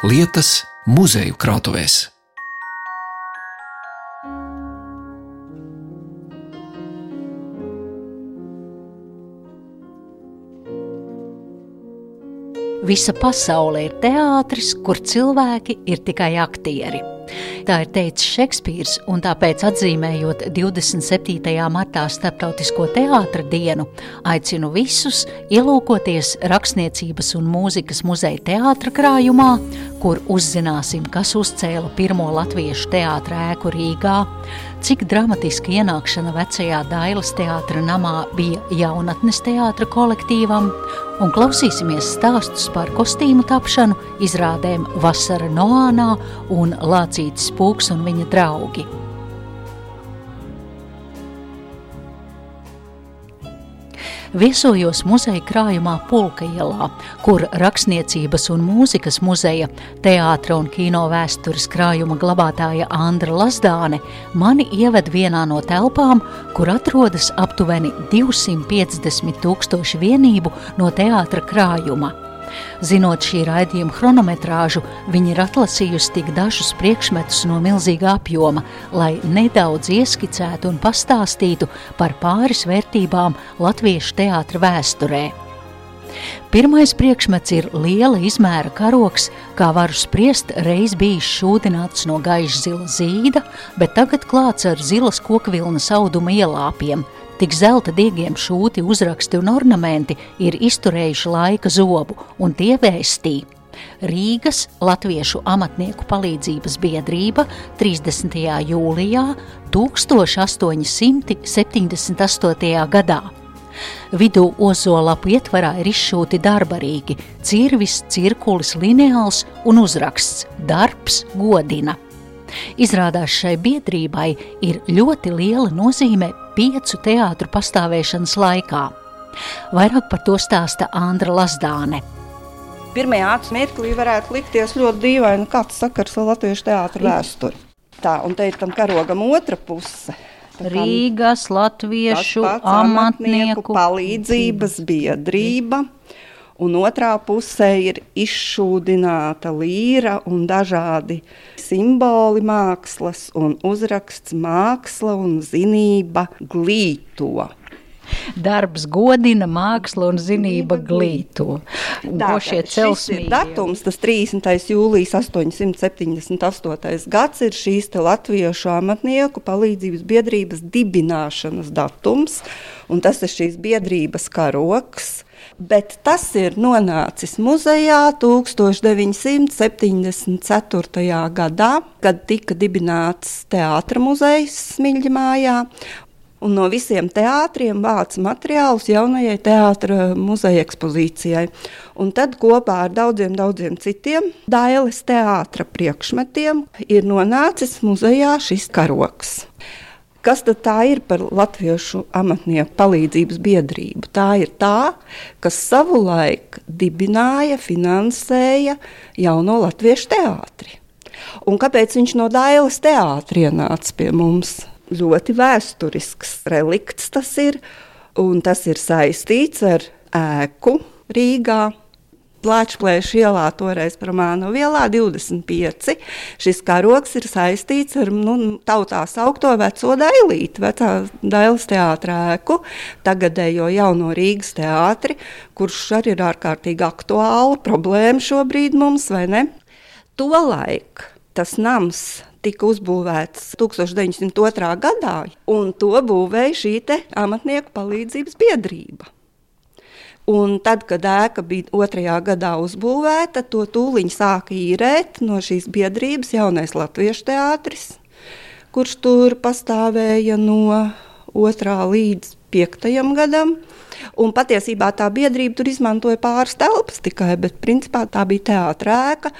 lietas muzeju krātuvēs. Visa pasaule ir teātris, kur cilvēki ir tikai aktieri. Tā ir teicis Šekspīrs, un tāpēc atzīmējot 27. martā Startautisko teātra dienu, aicinu visus ielūkoties Rakstniecības un mūzikas muzeja teātra krājumā, kur uzzināsim, kas uzcēla pirmo latviešu teātra ēku Rīgā, cik dramatiska ienākšana vecajā Dailas teātra namā bija jaunatnes teātra kolektīvam, un klausīsimies stāstus par kostīmu tapšanu, izrādēm Vasara Noānā un Lācītis Pūks un viņa draugi. Viesojos muzeja krājumā Pulka ielā, kur rakstniecības un mūzikas muzeja, teātra un kino vēstures krājuma glabātāja Andra Lazdāne mani ieved vienā no telpām, kur atrodas aptuveni 250 tūkstoši vienību no teātra krājuma. Zinot šī raidījuma chronometrāžu, viņi ir atlasījusi tik dažus priekšmetus no milzīga apjoma, lai nedaudz ieskicētu un pastāstītu par pāris vērtībām latviešu teātra vēsturē. Pirmais priekšmets ir liela izmēra karoks, kā varu spriest, reiz bijis šūdināts no gaiša zila zīda, bet tagad klāts ar zilas kokvilnas auduma ielāpiem – Tik zelta diegiem šūti, uzraksti un ornamenti ir izturējuši laika zobu, un tie vēstī. Rīgas Latviešu amatnieku palīdzības biedrība 30. jūlijā 1878. gadā. Vidū ozolapu ietvarā ir izšūti darbarīgi, cirvis, cirkulis, lineāls un uzraksts Darbs godina. Izrādās šai biedrībai ir ļoti liela nozīme piecu teātru pastāvēšanas laikā. Vairāk par to stāsta Andra Lazdāne. Pirmajā mirklī varētu likties ļoti dīvaini, kāds sakars ar latviešu teātru vēsturi. Tā, un te ir tam karogam otra puse. Rīgas latviešu amatnieku palīdzības biedrība. Un otrā pusē ir izšūdināta līra un dažādi simboli mākslas un uzraksts māksla un zinība glīto. Darbs godina, māksla un zinība glīto. Tā celsmīgi. Datums, tas 30. jūlijas 878. gads ir šīs latviešu amatnieku palīdzības biedrības dibināšanas datums, un tas ir šīs biedrības karoks bet tas ir nonācis muzejā 1974. gadā, kad tika dibināts teātris muzejs Smiļģimājā. Un no visiem teātriem vāc materiālus jaunajai teātris muzeja ekspozīcijai. Un tad kopā ar daudziem, daudziem citiem Dailes teātris priekšmetiem ir nonācis muzejā šis karoks. Kas tad ir par latviešu amatnieku palīdzības biedrību? Tā ir tā, kas savulaik dibināja, finansēja jauno latviešu teātri. Un kāpēc viņš no Dailas teātra ienāca pie mums? Ļoti vēsturisks relikts tas ir, un tas ir saistīts ar ēku Rīgā, Plāčplēša ielā, toreiz Promānu ielā 25. Šis karoks ir saistīts ar nu, tautā saukto veco dailīti, vecā dailes teātrēku, tagadējo jauno Rīgas teātri, kurš arī ir ārkārtīgi aktuāla problēma šobrīd mums, vai ne? Tolaik tas nams tika uzbūvēts 1902. gadā, un to būvēja šī amatnieku palīdzības biedrība. Un tad, kad ēka bija otrajā gadā uzbūvēta, to tūlīt sāka īrēt no šīs biedrības jaunais latviešu teātris, kurš tur pastāvēja no otrā līdz piektajam gadam. Un patiesībā tā biedrība tur izmantoja pāris telpas tikai, bet principā tā bija teātrēka.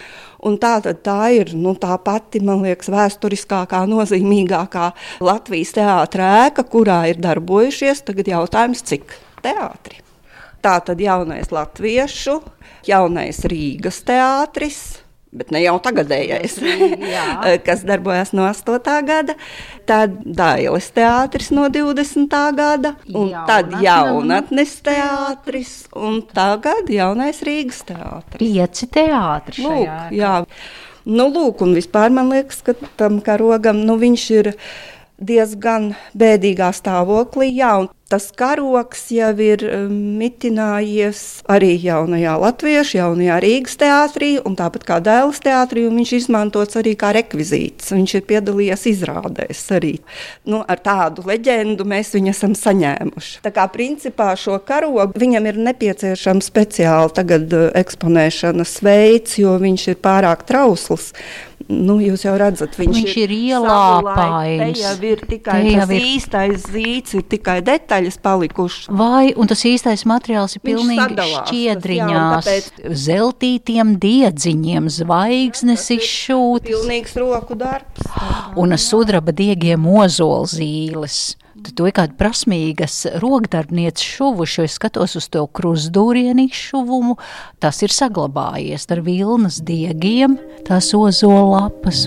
Tā, tā ir nu, tā pati, man liekas, vēsturiskākā, nozīmīgākā Latvijas teātrēka, kurā ir darbojušies. Tagad jautājums, cik teātris? Tā tad jaunais latviešu, jaunais Rīgas teātris, bet ne jau tagadējais, kas darbojas no 8. gada, tad Dailes teātris no 20. gada, un Jaunatne. tad jaunatnes teātris, un tagad jaunais Rīgas teātris. Pieci teātri. Lūk, jā. Nu, lūk, un vispār man liekas, ka tam karogam nu, viņš ir diezgan bēdīgā stāvoklī. Jā, Tas karoks jau ir um, mitinājies arī jaunajā Latviešu, jaunajā Rīgas teātrī, un tāpat kā Dēls teātrī, viņš izmantots arī kā rekvizīts. Viņš ir piedalījies izrādēs arī. Nu, ar tādu leģendu mēs viņu esam saņēmuši. Tā kā principā šo karogu viņam ir nepieciešams speciāli tagad uh, eksponēšanas veids, jo viņš ir pārāk trausls nu, jūs jau redzat, viņš, viņš ir, ir ielāpājis. Te jau ir tikai tas ir... īstais zīts, ir tikai detaļas palikušas. Vai, un tas īstais materiāls ir pilnīgi šķiedriņās, tas, jā, zeltītiem diedziņiem, zvaigznes izšūtas. Pilnīgs roku darbs. Un sudraba diegiem ozolzīles. Tad tu kā prasmīgas rokdarbnieces šuvuši, es skatos uz to krustūrienu izšuvumu, tas ir saglabājies ar vilnas diegiem, tās ozola lapas.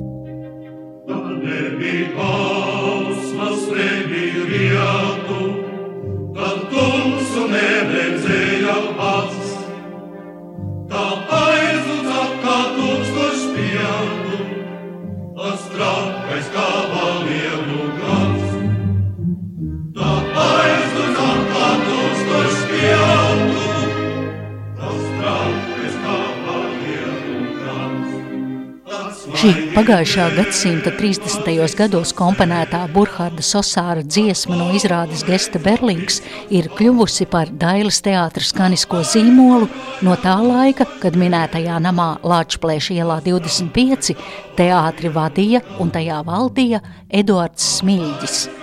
Pagājušā gadsimta 30. gados komponētā Burkhārda Sosāra dziesma no izrādes Gesta Berlings ir kļuvusi par Dailas teātra skanisko zīmolu no tā laika, kad minētajā namā Lāčplēša ielā 25 teātri vadīja un tajā valdīja Eduards Smilģis.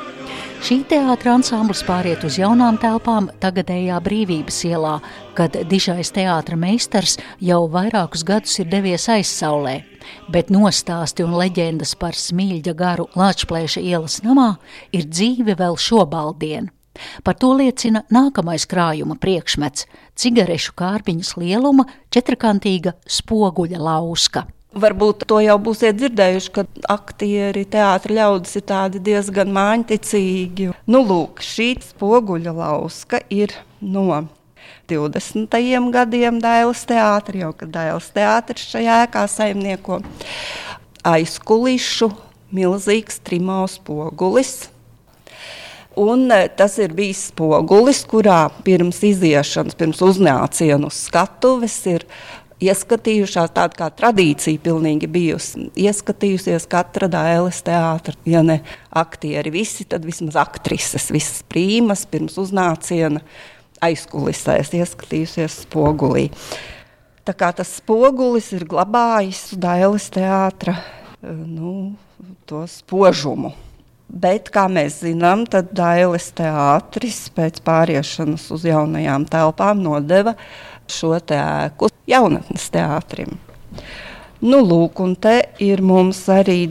Šī teātris ansamblis pāriet uz jaunām telpām tagadējā brīvības ielā, kad dižais teātris meistars jau vairākus gadus ir devies aizsaulē. Bet nostāsti un leģendas par smilģa garu Latvijas ielas namā ir dzīve vēl šobaldien. Par to liecina nākamais krājuma priekšmets - cigarešu kārpiņas lieluma četrkantīga spoguļa lauska. Varbūt to jau būsiet dzirdējuši, ka aktieri, teātris ļaudis ir diezgan māņticīgi. Nu, lūk, šī spoguļa lauska ir no 20. gadiem Dailas teātris, jau kad Dailas teātris šajā ēkā saimnieko aizkulišu milzīgs trimo spogulis. Un e, tas ir bijis spogulis, kurā pirms iziešanas, pirms uznāciena uz skatuves ir ieskatījušās, tāda kā tradīcija pilnīgi bijusi. Ieskatījusies katra dēles teātra, ja ne aktieri, visi, tad vismaz aktrises, visas prīmas pirms uznāciena aizkulisēs, ieskatījusies spogulī. Tā kā tas spogulis ir glabājis dēles teātra nu, to spožumu. Bet, kā mēs zinām, tad Dailes teātris pēc pāriešanas uz jaunajām telpām nodeva šo ēku jaunatnes teātrim. Nu, lūk, un te ir mums arī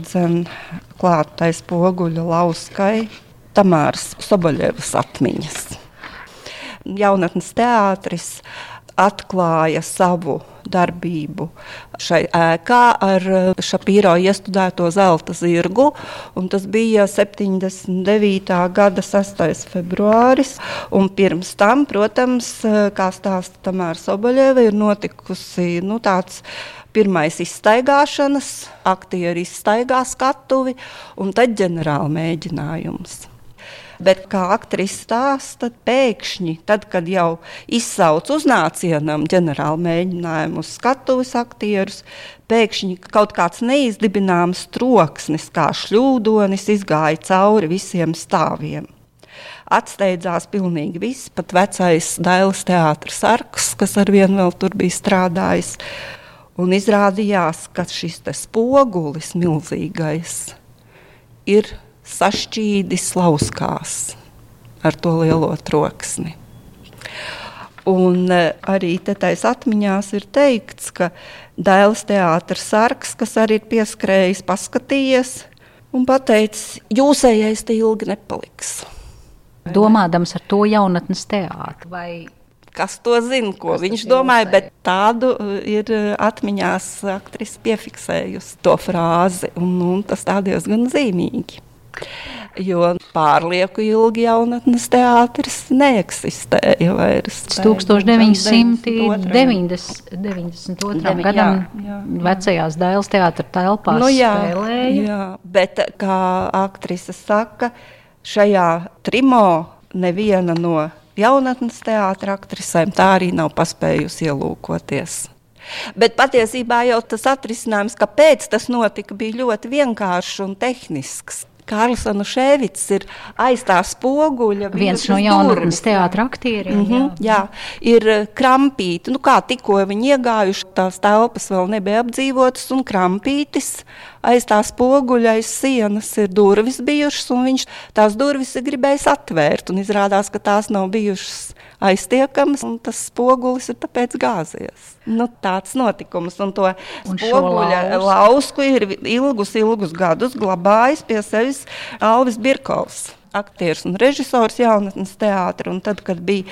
klātais poguļu lauskai Tamāras Soboļevas atmiņas. Jaunatnes teātris atklāja savu darbību šai ēkā ar Šapīro iestudēto zelta zirgu. Tas bija 79. gada 6. februāris. Pirms tam, protams, kā stāsta Tamāra Soboļeva, ir notikusi nu, tāds pirmais izstaigāšanas, aktieri izstaigā skatuvi un tad ģenerāla mēģinājums. Bet kā aktrise stāsta, pēkšņi, tad, kad jau izsauc uznācienam ģenerāla mēģinājumu uz skatuves aktierus, pēkšņi kaut kāds neizdibināms troksnis, kā šļūdonis, izgāja cauri visiem stāviem. Atsteidzās pilnīgi viss, pat vecais Dailas teātris Arks, kas ar vienu vēl tur bija strādājis. Un izrādījās, ka šis spogulis milzīgais ir sašķīdis lauskās ar to lielo troksni. Un e, arī tais atmiņās ir teikts, ka Dēls teātris sarks, kas arī ir pieskrējis, paskatījies un pateicis, jūsējais te ilgi nepaliks. Domādams ar to jaunatnes teātri. Vai Kas to zina, ko Kas viņš domāja, bet tādu uh, ir uh, atmiņās aktrise piefiksējusi to frāzi, un, un tas tā diezgan zīmīgi jo pārlieku ilgi jaunatnes teātris neeksistēja vairs. 1992. gadam vecajās Dēls teātra telpās nu, jā, spēlēja. Jā, bet kā aktrise saka, šajā trimo neviena no jaunatnes teātra aktrisēm tā arī nav paspējusi ielūkoties. Bet patiesībā jau tas atrisinājums, kāpēc tas notika, bija ļoti vienkāršs un tehnisks. Kārlsona Šēvits ir aiz tā spoguļa. Viens no jaunatnes teātra aktieriem. Mm -hmm, jā. jā, ir eh, krampīti. Nu, kā tikko viņi iegājuši, tās telpas vēl nebija apdzīvotas un krampītis aiz tās poguļa, aiz sienas ir durvis bijušas, un viņš tās durvis ir gribējis atvērt. Izrādās, ka tās nav bijušas aiztiekamas, un tas spogulis ir tāpēc gāzies. Nu, tāds notikums, un to un spoguļa lausku. lausku ir ilgus, ilgus gadus glabājis pie sevis Alvis Birkovs aktieris un režisors jaunatnes teātra. Tad, kad bija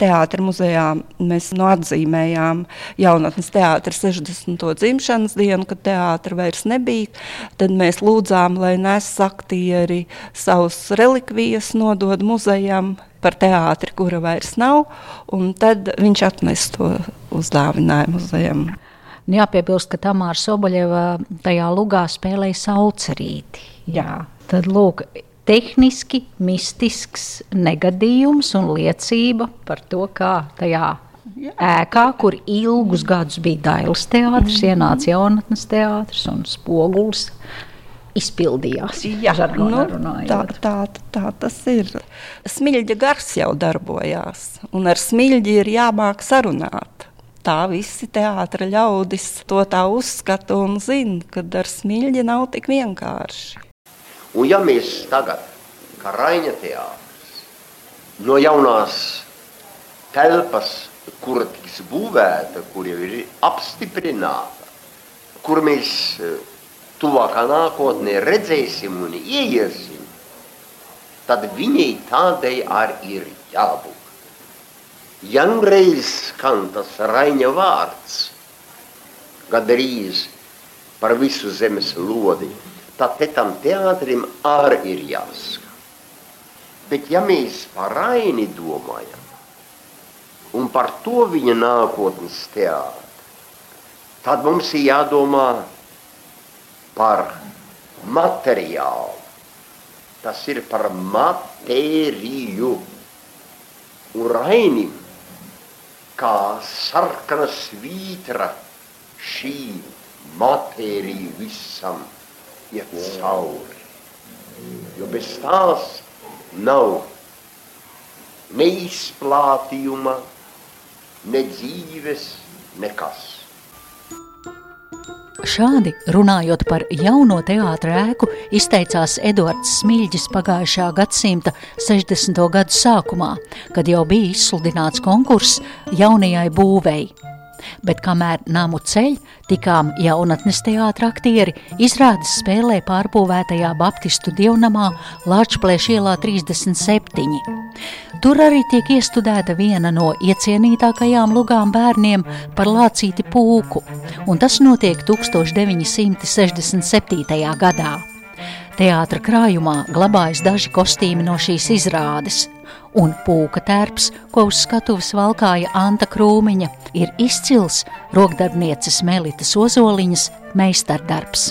teātris muzejā mēs nu, atzīmējām jaunatnes teātra 60. dzimšanas dienu, kad teātris vairs nebija. Tad mēs lūdzām, lai nes aktieri savus relikvijas nodod muzejam par teātri, kura vairs nav, un tad viņš atnes to uzdāvinājumu muzejam. Nu, jāpiebilst, ka Tamāra Soboļeva tajā lugā spēlēja saucerīti. Jā. Tad lūk, tehniski mistisks negadījums un liecība par to, kā tajā Jā. ēkā, kur ilgus gadus bija Dailas teātris, mm ienāca jaunatnes teātris un spogulis. Izpildījās. Jā, nu, tā, tā, tā tas ir. Smilģa gars jau darbojās, un ar smilģi ir jāmāk sarunāt. Tā visi teātris ļaudis to tā uzskata un zina, ka ar smilģi nav tik vienkārši. Un ja mēs tagad, kā Raņa teātris, no jaunās telpas, kur tiks būvēta, kur jau ir apstiprināta, kur mēs e, tuvākā nākotnē redzēsim un ieiesim, tad viņai tādai arī ir jābūt. Janreiz skan tas Raņa vārds, gandrīz par visu zemes lodi tad tam teātrim arī ir jāsaka. Bet ja mēs par Raini domājam un par to viņa nākotnes teātri, tad mums ir jādomā par materiālu. Tas ir par matēriju. Un Rainim, kā sarkana svītra, šī matērija visam iet cauri. Jo bez tās nav ne izplātījuma, ne dzīves, nekas. Šādi runājot par jauno teātra ēku, izteicās Edvards Smilģis pagājušā gadsimta 60. gadu sākumā, kad jau bija izsludināts konkurss jaunajai būvēi bet kamēr namu ceļ tikām jaunatnes teātra aktieri, izrādes spēlē pārbūvētajā Baptistu dievnamā Lāčplēš ielā 37. Tur arī tiek iestudēta viena no iecienītākajām lugām bērniem par lācīti pūku, un tas notiek 1967. gadā. Teātra krājumā glabājas daži kostīmi no šīs izrādes – un pūka tērps, ko uz skatuves valkāja Anta Krūmiņa, ir izcils rokdarbnieces Melitas Ozoliņas meistardarbs.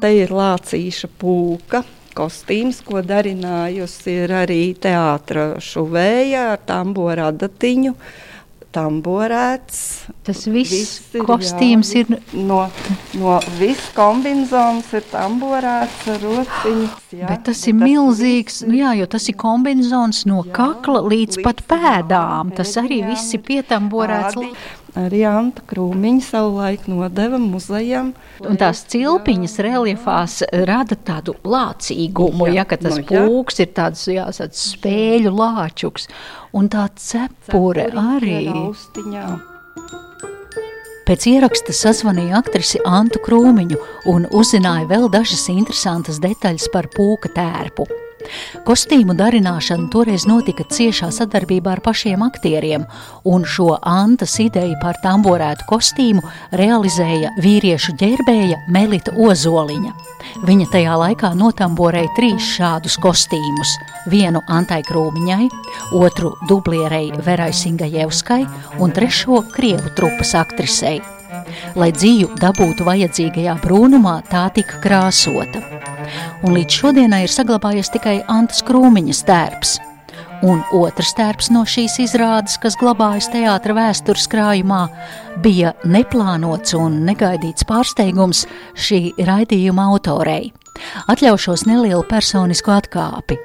Te ir lācīša pūka, kostīms, ko darinājusi arī teātra šuvēja ar tamboru adatiņu tamborēts. Tas viss, viss ir, kostīms jā, ir no, no viss kombinācijas, ir tamborēts ar rociņu. Bet tas bet ir tas milzīgs, nu jā, jo tas ir kombinācijas no jā, kakla līdz, līdz pat pēdām. Tas arī viss ir pietamborēts. Tādi, arī Anta Krūmiņa savulaik nodeva muzejam. Un tās cilpiņas reliefās rada tādu lācīgumu, jā, ja, ka tas no, nu pūks ir tāds, jā, tāds spēļu lāčuks. Un tā cepure arī. Raustiņā. Pēc ieraksta sazvanīja aktrisi Antu Krūmiņu un uzzināja vēl dažas interesantas detaļas par pūka tērpu. Kostīmu darināšana toreiz notika ciešā sadarbībā ar pašiem aktieriem, un šo Antas ideju par tamborētu kostīmu realizēja vīriešu ģērbēja Melita Ozoliņa. Viņa tajā laikā notamborēja trīs šādus kostīmus - vienu Antai Krūmiņai, otru dublierei Verai Singajevskai un trešo Krievu trupas aktrisei. Lai dzīvu dabūtu vajadzīgajā brūnumā, tā tika krāsota. Un līdz šodienai ir saglabājies tikai Antas Krūmiņas tērps. Un otrs tērps no šīs izrādes, kas glabājas teātra vēstures krājumā, bija neplānots un negaidīts pārsteigums šī raidījuma autorei. Atļaušos nelielu personisku atkāpi.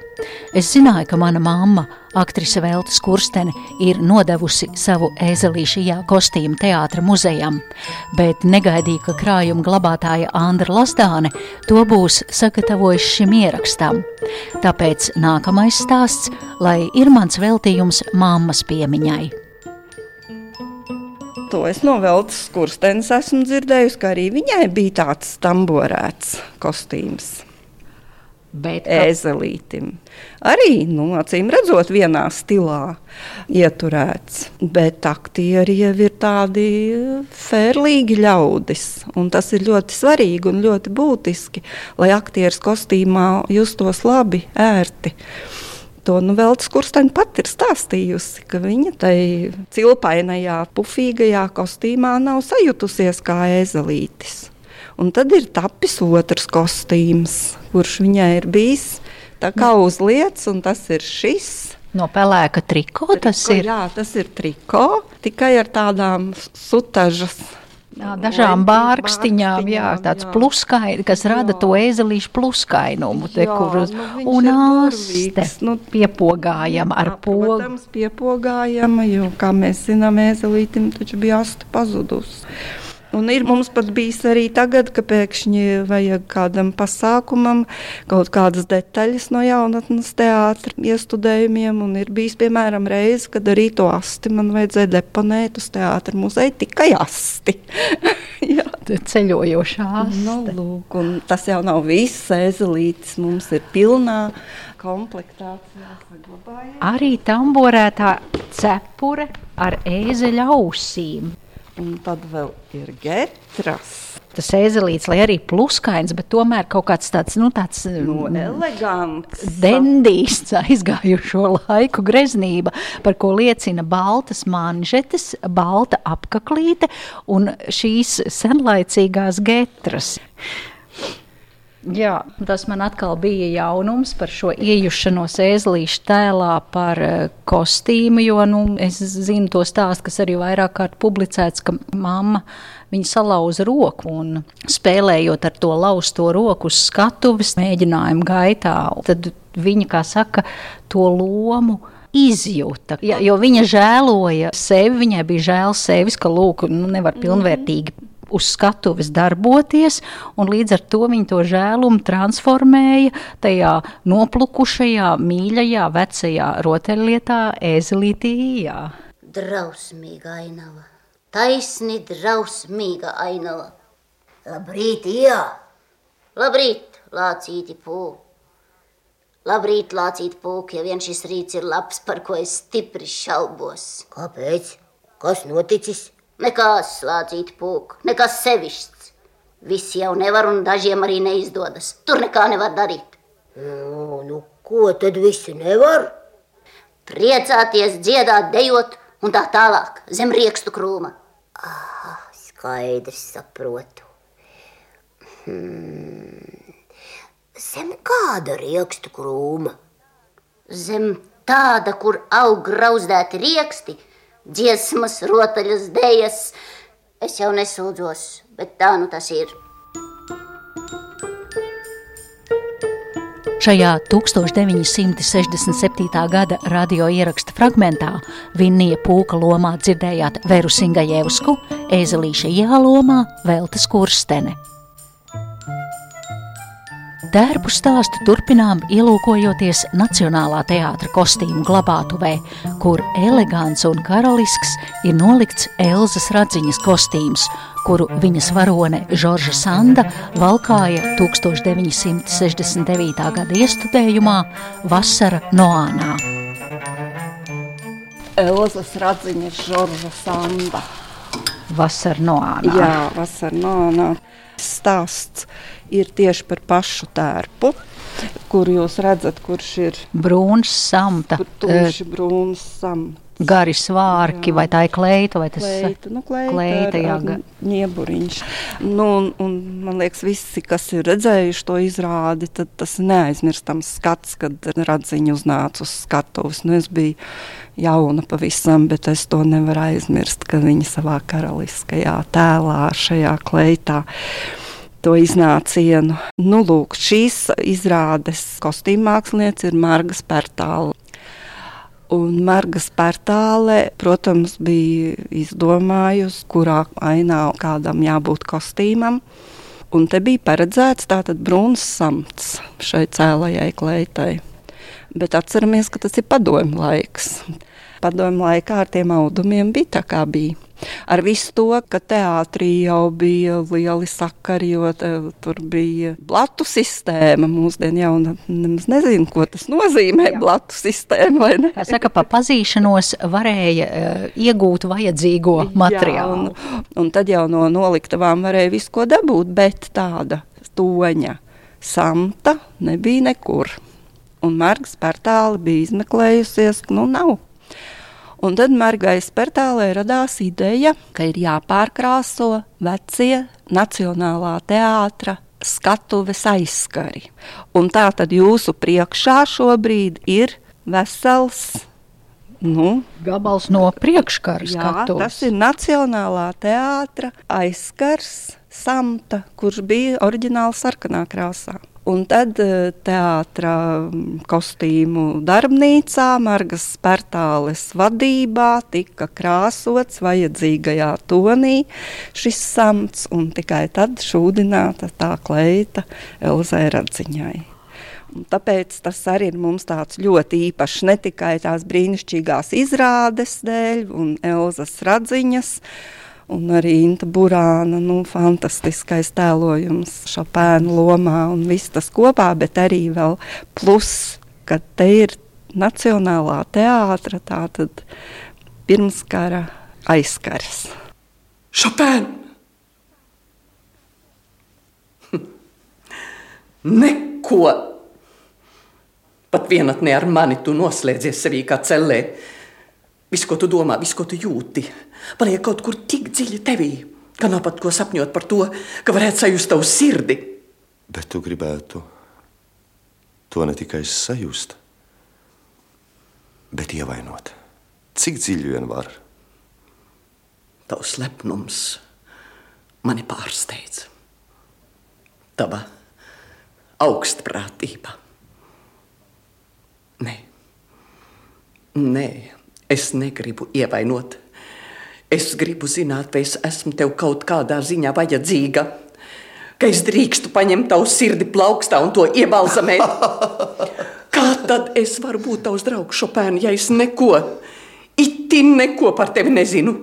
Es zināju, ka mana mamma, aktrise Veltes Kurstene, ir nodevusi savu ēzelīšajā kostīmu teātra muzejam, bet negaidīju, ka krājuma glabātāja Andra Lasdāne to būs sagatavojis šim ierakstam. Tāpēc nākamais stāsts, lai ir mans veltījums mammas piemiņai. To es no Veltes Kurstenes esmu dzirdējusi, ka arī viņai bija tāds tamborēts kostīms. Bet ēzelītim. Arī, nu, acīm redzot, vienā stilā ieturēts. Bet aktieri jau ir tādi fērlīgi ļaudis. Tas ir ļoti svarīgi un ļoti būtiski, lai aktieris kostīmā justos labi, ērti. To nu Veltes Kursteņa pat ir stāstījusi, ka viņa tai cilpainajā, pufīgajā kostīmā nav sajutusies kā ezelītis. Un tad ir tapis otrs kostīms, kurš viņai ir bijis tā kā uzliets, un tas ir šis. No pelēka triko, triko tas ir. Jā, tas ir triko, tikai ar tādām sutažas. Jā, dažām bārkstiņām, jā, tāds pluskaini, kas jā. rada to ēzelīšu pluskainumu, te, jā, kur uz, nu, un āste nu, piepogājama ar pogu. Protams, piepogājama, jo, kā mēs zinām, ēzelītim taču bija aste pazudusi. Un ir mums pat bijis arī tagad, ka pēkšņi vajag kādam pasākumam kaut kādas detaļas no jaunatnes teātra iestudējumiem. Un ir bijis, piemēram, reize, kad arī to asti man vajadzēja deponēt uz teātra muzeja tikai asti. Ceļojošā asti. Nu, lūk, tas jau nav viss, ezelītis mums ir pilnā komplektācijā saglabājies. Arī tamborētā cepure ar ēzeļa ausīm. Un tad vēl ir getras. Tas ezelīts, lai arī pluskains, bet tomēr kaut kāds tāds, nu, tāds no, mm, elegants. Dendijs aizgājušo laiku greznība, par ko liecina baltas manžetes, balta apaklīte un šīs senlaicīgās getras. Jā, tas man atkal bija jaunums par šo iejušanos ēzlīšu tēlā, par uh, kostīmu. Jo nu, es zinu to stāstu, kas arī vairāk kārt publicēts, ka mamma viņa salauza roku un spēlējot ar to lausto roku uz skatuves, mēģinājuma gaitā. Tad viņa, kā saka, to lomu izjūta. Ja, jo viņa žēloja sevi, viņai bija žēl sevis, ka lūk, nu, nevar pilnvērtīgi uz skatuves darboties, un līdz ar to viņi to žēlumu transformēja tajā noplukušajā, mīļajā, vecajā rotaļlietā, ēzelītī. Drausmīga ainava, taisni drausmīga ainava. Labrīt, jā! Labrīt, lācīti pūk! Labrīt, lācīt pūk, ja vien šis rīts ir labs, par ko es stipri šaubos. Kāpēc? Kas noticis? Nekas slācīt pūk, nekas sevišķs. Visi jau nevar un dažiem arī neizdodas. Tur nekā nevar darīt. Nu, nu ko tad visi nevar? Priecāties, dziedāt, dejot un tā tālāk zem riekstu krūma. Ah, skaidrs saprotu. Hmm. Zem kāda riekstu krūma? Zem tāda, kur aug grauzdēti rieksti, dziesmas, rotaļas, dēļas. Es jau nesūdzos, bet tā nu tas ir. Šajā 1967. gada radio ieraksta fragmentā Vinnija Pūka lomā dzirdējāt Veru Singajevsku, Ēzelīša ielomā Veltes Kurstene. Tērpu stāstu turpinām ielūkojoties Nacionālā teātra kostīmu glabātuvē, kur elegants un karalisks ir nolikts Elzas Radziņas kostīms, kuru viņas varone Žorža Sanda valkāja 1969. gada iestudējumā Vasara Noānā. Elzas Radziņas Žorža Sanda. Vasara Noānā. Jā, Vasara Noānā. Stāsts ir tieši par pašu tērpu, kur jūs redzat, kurš ir brūns samta. Tieši brūns samta. Gari svārki, jā. vai tā ir kleita, vai tas ir kleita, nu, kleita, kleita jā, ar, ar ņieburiņš. Nu, un, un, man liekas, visi, kas ir redzējuši to izrādi, tad tas neaizmirstams skats, kad radziņu uznāca uz skatuves. Nu, es biju jauna pavisam, bet es to nevaru aizmirst, ka viņa savā karaliskajā tēlā, šajā kleitā to iznācienu. Nu, lūk, šīs izrādes kostīm mākslinieca ir Marga Spērtāla. Un Marga Spērtāle, protams, bija izdomājusi, kurā ainā kādam jābūt kostīmam. Un te bija paredzēts tātad brūns samts šai cēlajai kleitai. Bet atceramies, ka tas ir padomju laiks. Padomju laikā ar tiem audumiem bija tā kā bija. Ar visu to, ka teātrī jau bija lieli sakari, jo tur bija blatu sistēma. Mūsdienās jau nemaz nezinu, ko tas nozīmē. Jā. Blatu sistēma. Tā saka, pa pazīšanos varēja uh, iegūt vajadzīgo materiālu. Jā, un, un tad jau no noliktavām varēja visu ko dabūt, bet tāda toņa samta nebija nekur. Un Marga Spērtāle bija izmeklējusies, nu nav. Un tad Margai Spertālē radās ideja, ka ir jāpārkrāso vecie Nacionālā teātra skatuves aizskari. Un tā tad jūsu priekšā šobrīd ir vesels Nu, Gabals no priekškara skatuves. Tas ir Nacionālā teātra aizskars samta, kurš bija oriģināli sarkanā krāsā. Un tad eh, teātris mm, kostīmu darbnīcā, Margas Spērtāles vadībā, tika krāsots vajadzīgajā tonī šis samts, un tikai tad šūdināta tā kleita Elzai Radziņai. Un tāpēc tas arī ir mums tāds ļoti īpašs, ne tikai tās brīnišķīgās izrādes dēļ un Elzas Radziņas, un arī Inta Burāna. Nu, fantastiskais tēlojums Šopēna lomā un viss tas kopā, bet arī vēl plus, ka te ir Nacionālā teātra, tātad pirmskara aizskars. Šopēna! Neko! Pat vienatnē ar mani tu noslēdzies sevī kā cellē. Viss, ko tu domā, viss, ko tu jūti, paliek kaut kur tik dziļi tevī, ka nav pat ko sapņot par to, ka varētu sajust tavu sirdi. Bet tu gribētu to ne tikai sajust, bet ievainot. Cik dziļi vien var? Tavs lepnums mani pārsteidz. Tava augstprātība. Nē, nē. Es negribu ievainot. Es gribu zināt, vai es esmu tev kaut kādā ziņā vajadzīga. Ka es drīkstu paņemt tavu sirdi plaukstā un to iebalzamēt. Kā tad es varu būt tavs draugs Šopēns, ja es neko, itin neko par tevi nezinu?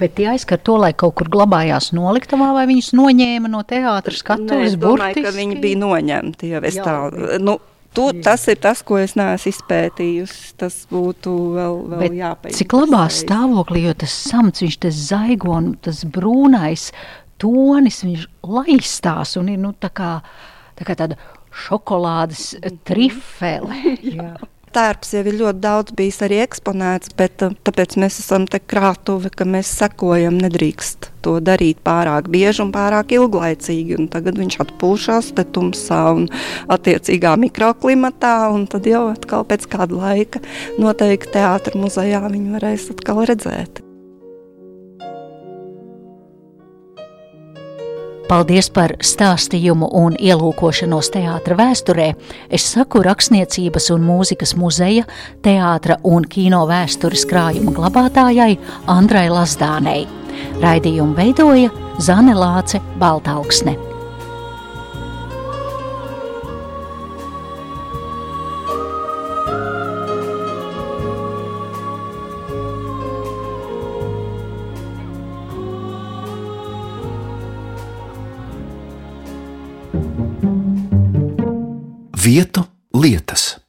Bet tie aizskar to, lai kaut kur glabājās noliktavā, vai viņus noņēma no teātras skatuves? Es domāju, ka viņi bija noņemti jau tā. Nu, To, tas ir tas, ko es neesmu izpētījusi. Tas būtu vēl, vēl jāpēta. Cik labā stāvoklī, jo tas samts, viņš tas zaigo un tas brūnais tonis, viņš laistās un ir nu, tā kā, tā kā tāda šokolādes trifele. Jā tērps jau ir ļoti daudz bijis arī eksponēts, bet uh, tāpēc mēs esam te krātuve, ka mēs sekojam, nedrīkst to darīt pārāk bieži un pārāk ilglaicīgi. Un tagad viņš atpūšas te tumsā un attiecīgā mikroklimatā, un tad jau atkal pēc kāda laika noteikti teātra muzejā viņu varēs atkal redzēt. Paldies par stāstījumu un ielūkošanos teātra vēsturē. Es saku Rakstniecības un mūzikas muzeja, teātra un kino vēstures krājuma glabātājai Andrai Lazdānei. Raidījumu veidoja Zane Lāce Baltāksne. Vietu lietas.